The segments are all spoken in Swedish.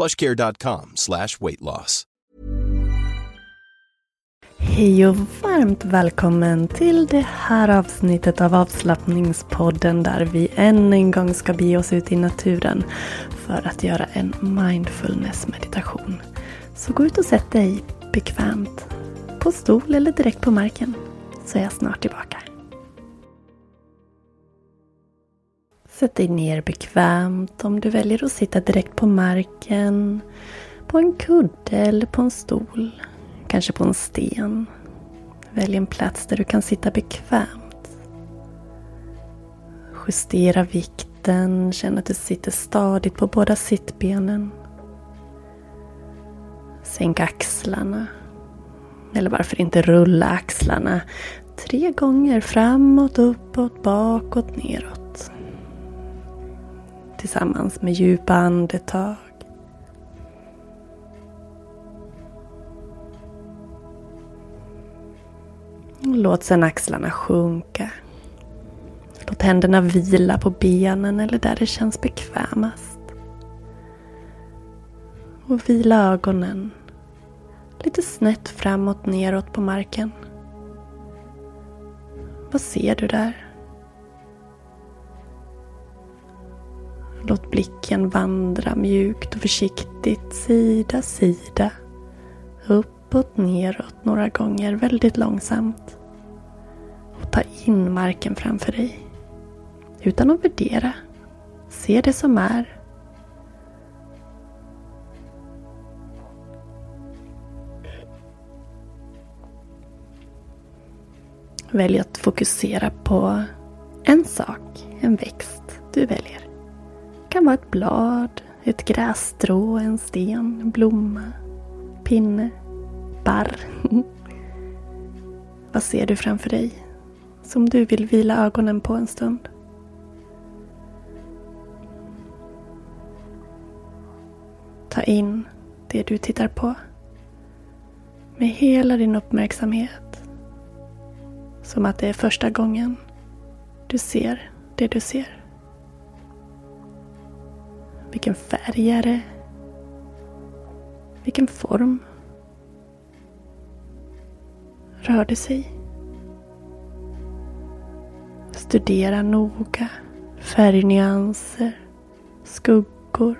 plushcare.com slash weight loss. Hej och varmt välkommen till det här avsnittet av avslappningspodden där vi än en gång ska bege oss ut i naturen för att göra en mindfulness meditation. Så gå ut och sätt dig bekvämt på stol eller direkt på marken så är jag snart tillbaka. Sätt dig ner bekvämt om du väljer att sitta direkt på marken, på en kudde eller på en stol. Kanske på en sten. Välj en plats där du kan sitta bekvämt. Justera vikten, känn att du sitter stadigt på båda sittbenen. Sänk axlarna. Eller varför inte rulla axlarna tre gånger framåt, uppåt, bakåt, neråt. Tillsammans med djupa andetag. Låt sedan axlarna sjunka. Låt händerna vila på benen eller där det känns bekvämast. Och vila ögonen lite snett framåt neråt på marken. Vad ser du där? Låt blicken vandra mjukt och försiktigt sida, sida. Uppåt, neråt några gånger väldigt långsamt. Och ta in marken framför dig. Utan att värdera. Se det som är. Välj att fokusera på en sak, en växt du väljer. Det kan vara ett blad, ett grässtrå, en sten, en blomma, pinne, barr. Vad ser du framför dig som du vill vila ögonen på en stund? Ta in det du tittar på med hela din uppmärksamhet. Som att det är första gången du ser det du ser. Vilken färg är det? Vilken form? Rör det sig? Studera noga färgnyanser, skuggor.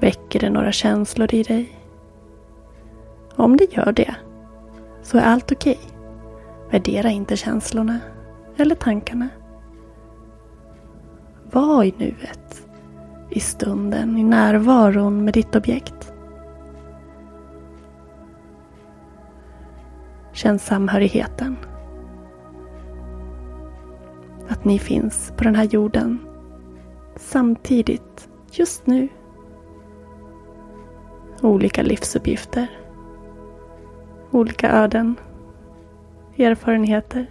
Väcker det några känslor i dig? Om det gör det, så är allt okej. Okay. Värdera inte känslorna eller tankarna. Var i nuet, i stunden, i närvaron med ditt objekt. Känn samhörigheten. Att ni finns på den här jorden samtidigt, just nu. Olika livsuppgifter. Olika öden. Erfarenheter.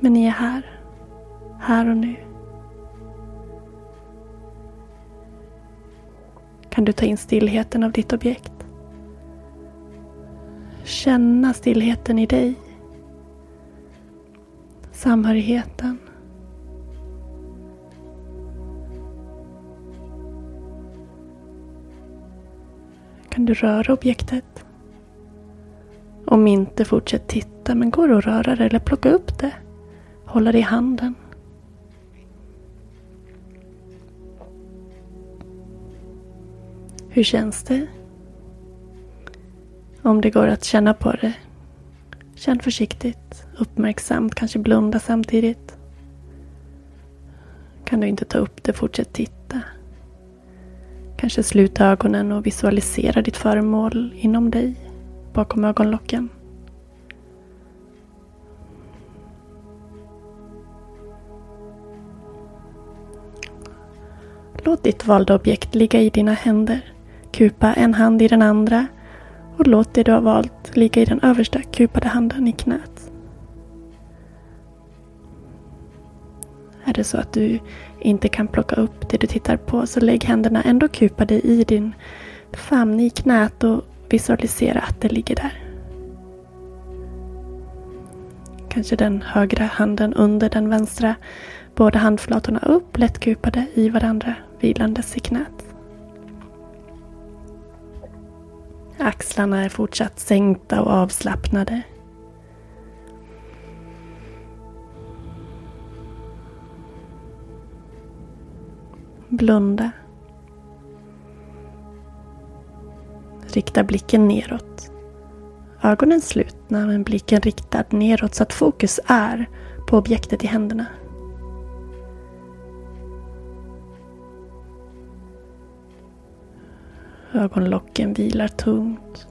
Men ni är här. Här och nu. kan du ta in stillheten av ditt objekt. Känna stillheten i dig. Samhörigheten. Kan du röra objektet? Om inte, fortsätt titta men går det att röra det eller plocka upp det? Hålla det i handen. Hur känns det? Om det går att känna på det. Känn försiktigt, uppmärksamt, kanske blunda samtidigt. Kan du inte ta upp det, fortsätt titta. Kanske sluta ögonen och visualisera ditt föremål inom dig, bakom ögonlocken. Låt ditt valda objekt ligga i dina händer. Kupa en hand i den andra och låt det du har valt ligga i den översta kupade handen i knät. Är det så att du inte kan plocka upp det du tittar på så lägg händerna ändå kupade i din famn i knät och visualisera att det ligger där. Kanske den högra handen under den vänstra. Båda handflatorna upp, lätt kupade i varandra, vilandes i knät. Axlarna är fortsatt sänkta och avslappnade. Blunda. Rikta blicken neråt. Ögonen slutna men blicken riktad neråt så att fokus är på objektet i händerna. Ögonlocken vilar tungt.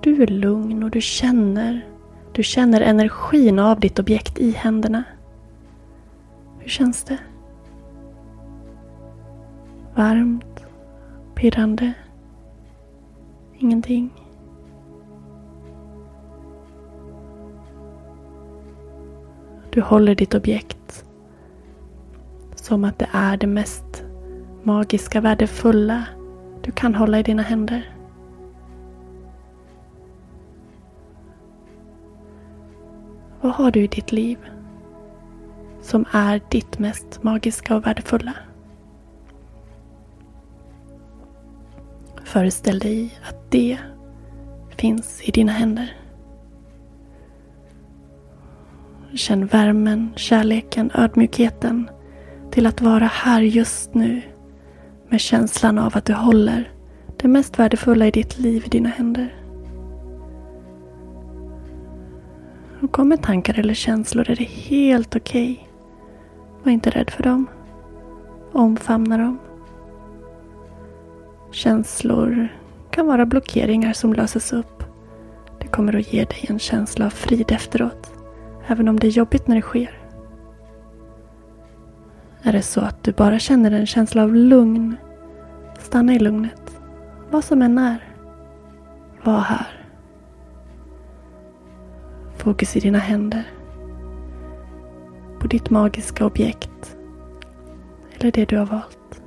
Du är lugn och du känner, du känner energin av ditt objekt i händerna. Hur känns det? Varmt? Pirrande? Ingenting? Du håller ditt objekt som att det är det mest magiska, värdefulla du kan hålla i dina händer. Vad har du i ditt liv som är ditt mest magiska och värdefulla? Föreställ dig att det finns i dina händer. Känn värmen, kärleken, ödmjukheten till att vara här just nu med känslan av att du håller det mest värdefulla i ditt liv i dina händer. Och kommer tankar eller känslor är det helt okej. Okay. Var inte rädd för dem. Omfamna dem. Känslor kan vara blockeringar som löses upp. Det kommer att ge dig en känsla av frid efteråt. Även om det är jobbigt när det sker. Är det så att du bara känner en känsla av lugn, stanna i lugnet. Vad som än är. Var här. Fokus i dina händer. På ditt magiska objekt. Eller det du har valt.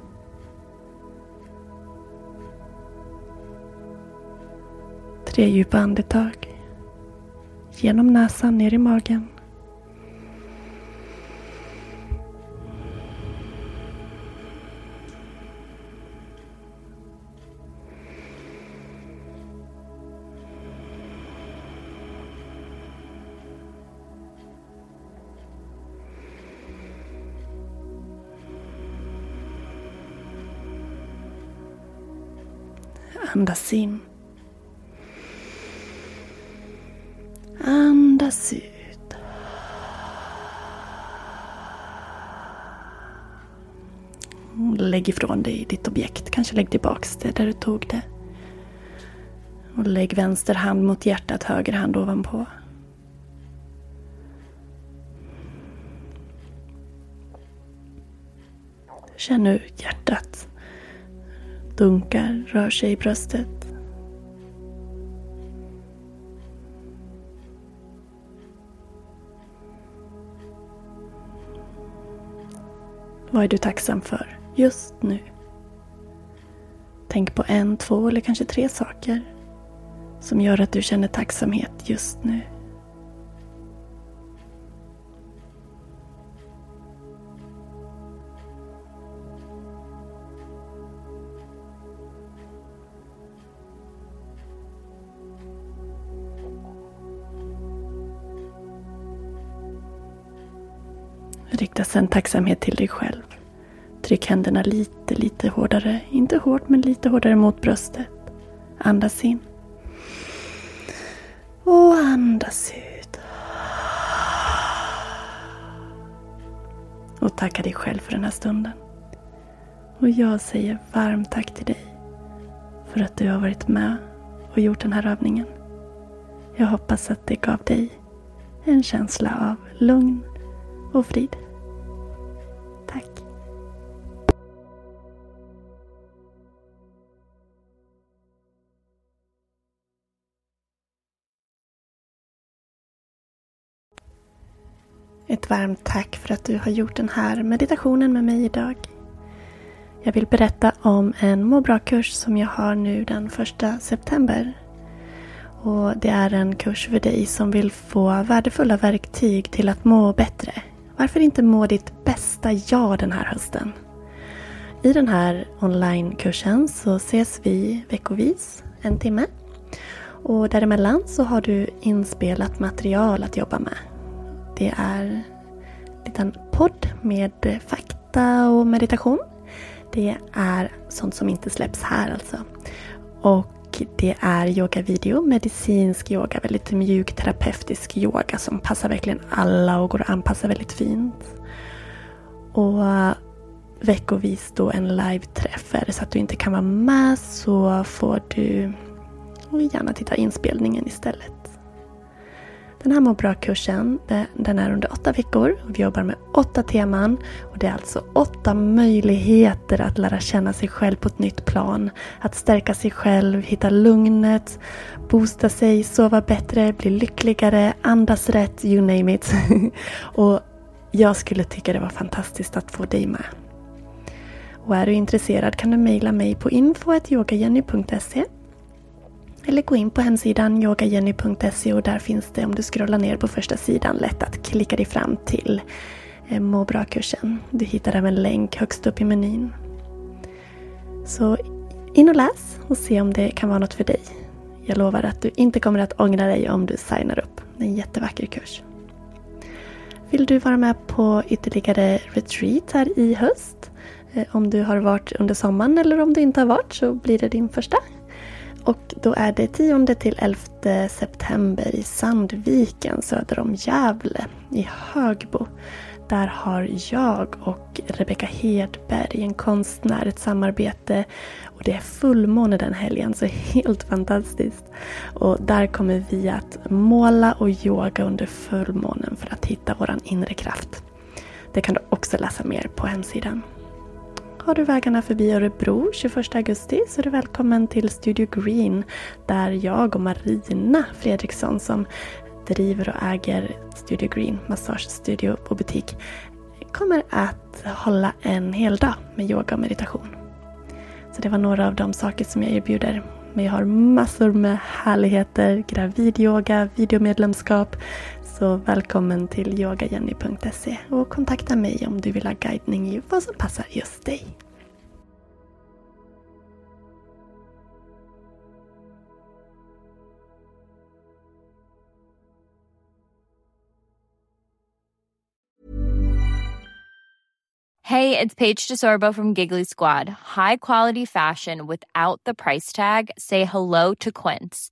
Tre djupa andetag. Genom näsan ner i magen. Andas in. Andas ut. Lägg ifrån dig ditt objekt. Kanske lägg tillbaks det där du tog det. Och lägg vänster hand mot hjärtat, höger hand ovanpå. Känn nu hjärtat dunkar, rör sig i bröstet. Vad är du tacksam för just nu? Tänk på en, två eller kanske tre saker som gör att du känner tacksamhet just nu. Sen tacksamhet till dig själv. Tryck händerna lite, lite hårdare. Inte hårt, men lite hårdare mot bröstet. Andas in. Och andas ut. Och tacka dig själv för den här stunden. Och jag säger varmt tack till dig för att du har varit med och gjort den här övningen. Jag hoppas att det gav dig en känsla av lugn och frid. Ett varmt tack för att du har gjort den här meditationen med mig idag. Jag vill berätta om en må bra-kurs som jag har nu den första september. Och Det är en kurs för dig som vill få värdefulla verktyg till att må bättre. Varför inte må ditt bästa jag den här hösten? I den här onlinekursen så ses vi veckovis, en timme. Och däremellan så har du inspelat material att jobba med. Det är en liten podd med fakta och meditation det är sånt som inte släpps här alltså. Och det är yogavideo, medicinsk yoga, väldigt mjuk terapeutisk yoga som passar verkligen alla och går att anpassa väldigt fint. Och veckovis då en live-träff. Är det så att du inte kan vara med så får du gärna titta inspelningen istället. Den här må bra-kursen den är under åtta veckor. Vi jobbar med åtta teman och det är alltså åtta möjligheter att lära känna sig själv på ett nytt plan. Att stärka sig själv, hitta lugnet, boosta sig, sova bättre, bli lyckligare, andas rätt, you name it. och jag skulle tycka det var fantastiskt att få dig med. Och är du intresserad kan du mejla mig på info.yogajenny.se eller gå in på hemsidan yogajenny.se och där finns det om du scrollar ner på första sidan lätt att klicka dig fram till eh, må bra-kursen. Du hittar även länk högst upp i menyn. Så in och läs och se om det kan vara något för dig. Jag lovar att du inte kommer att ångra dig om du signar upp. Det är en jättevacker kurs. Vill du vara med på ytterligare retreat här i höst? Eh, om du har varit under sommaren eller om du inte har varit så blir det din första och då är det 10 till 11 september i Sandviken söder om Gävle i Högbo. Där har jag och Rebecka Hedberg, en konstnär, ett samarbete. Och det är fullmåne den helgen, så helt fantastiskt. Och där kommer vi att måla och yoga under fullmånen för att hitta vår inre kraft. Det kan du också läsa mer på hemsidan. Har du vägarna förbi Örebro 21 augusti så är du välkommen till Studio Green där jag och Marina Fredriksson som driver och äger Studio Green massagestudio och butik kommer att hålla en hel dag med yoga och meditation. Så det var några av de saker som jag erbjuder. Men jag har massor med härligheter, gravidyoga, videomedlemskap. Så välkommen till yogajenny.se och kontakta mig om du vill ha guidning i vad som passar just dig. Hey, it's Paige DeSorbo from Giggly Squad. High quality fashion without the price tag. Say hello to Quince.